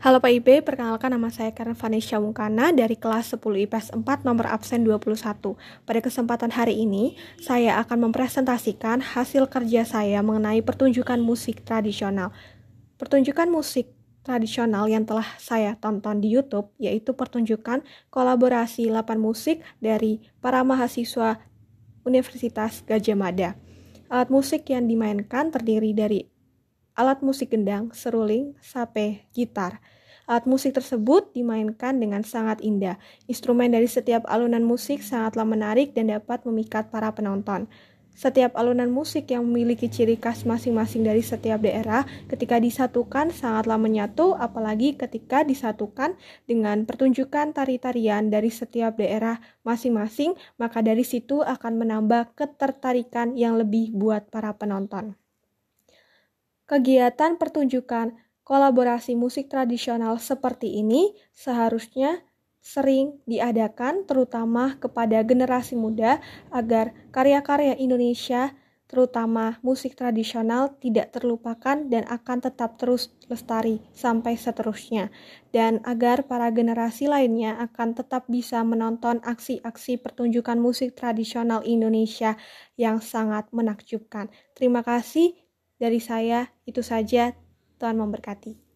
Halo Pak IB, perkenalkan nama saya Karen Vanesha Mungkana dari kelas 10 IPS 4 nomor absen 21. Pada kesempatan hari ini, saya akan mempresentasikan hasil kerja saya mengenai pertunjukan musik tradisional. Pertunjukan musik tradisional yang telah saya tonton di YouTube yaitu pertunjukan kolaborasi 8 musik dari para mahasiswa Universitas Gajah Mada. Alat musik yang dimainkan terdiri dari alat musik gendang, seruling, sape, gitar. Alat musik tersebut dimainkan dengan sangat indah. Instrumen dari setiap alunan musik sangatlah menarik dan dapat memikat para penonton. Setiap alunan musik yang memiliki ciri khas masing-masing dari setiap daerah, ketika disatukan sangatlah menyatu, apalagi ketika disatukan dengan pertunjukan tari-tarian dari setiap daerah masing-masing, maka dari situ akan menambah ketertarikan yang lebih buat para penonton. Kegiatan pertunjukan kolaborasi musik tradisional seperti ini seharusnya sering diadakan terutama kepada generasi muda agar karya-karya Indonesia terutama musik tradisional tidak terlupakan dan akan tetap terus lestari sampai seterusnya dan agar para generasi lainnya akan tetap bisa menonton aksi-aksi pertunjukan musik tradisional Indonesia yang sangat menakjubkan. Terima kasih dari saya itu saja, Tuhan memberkati.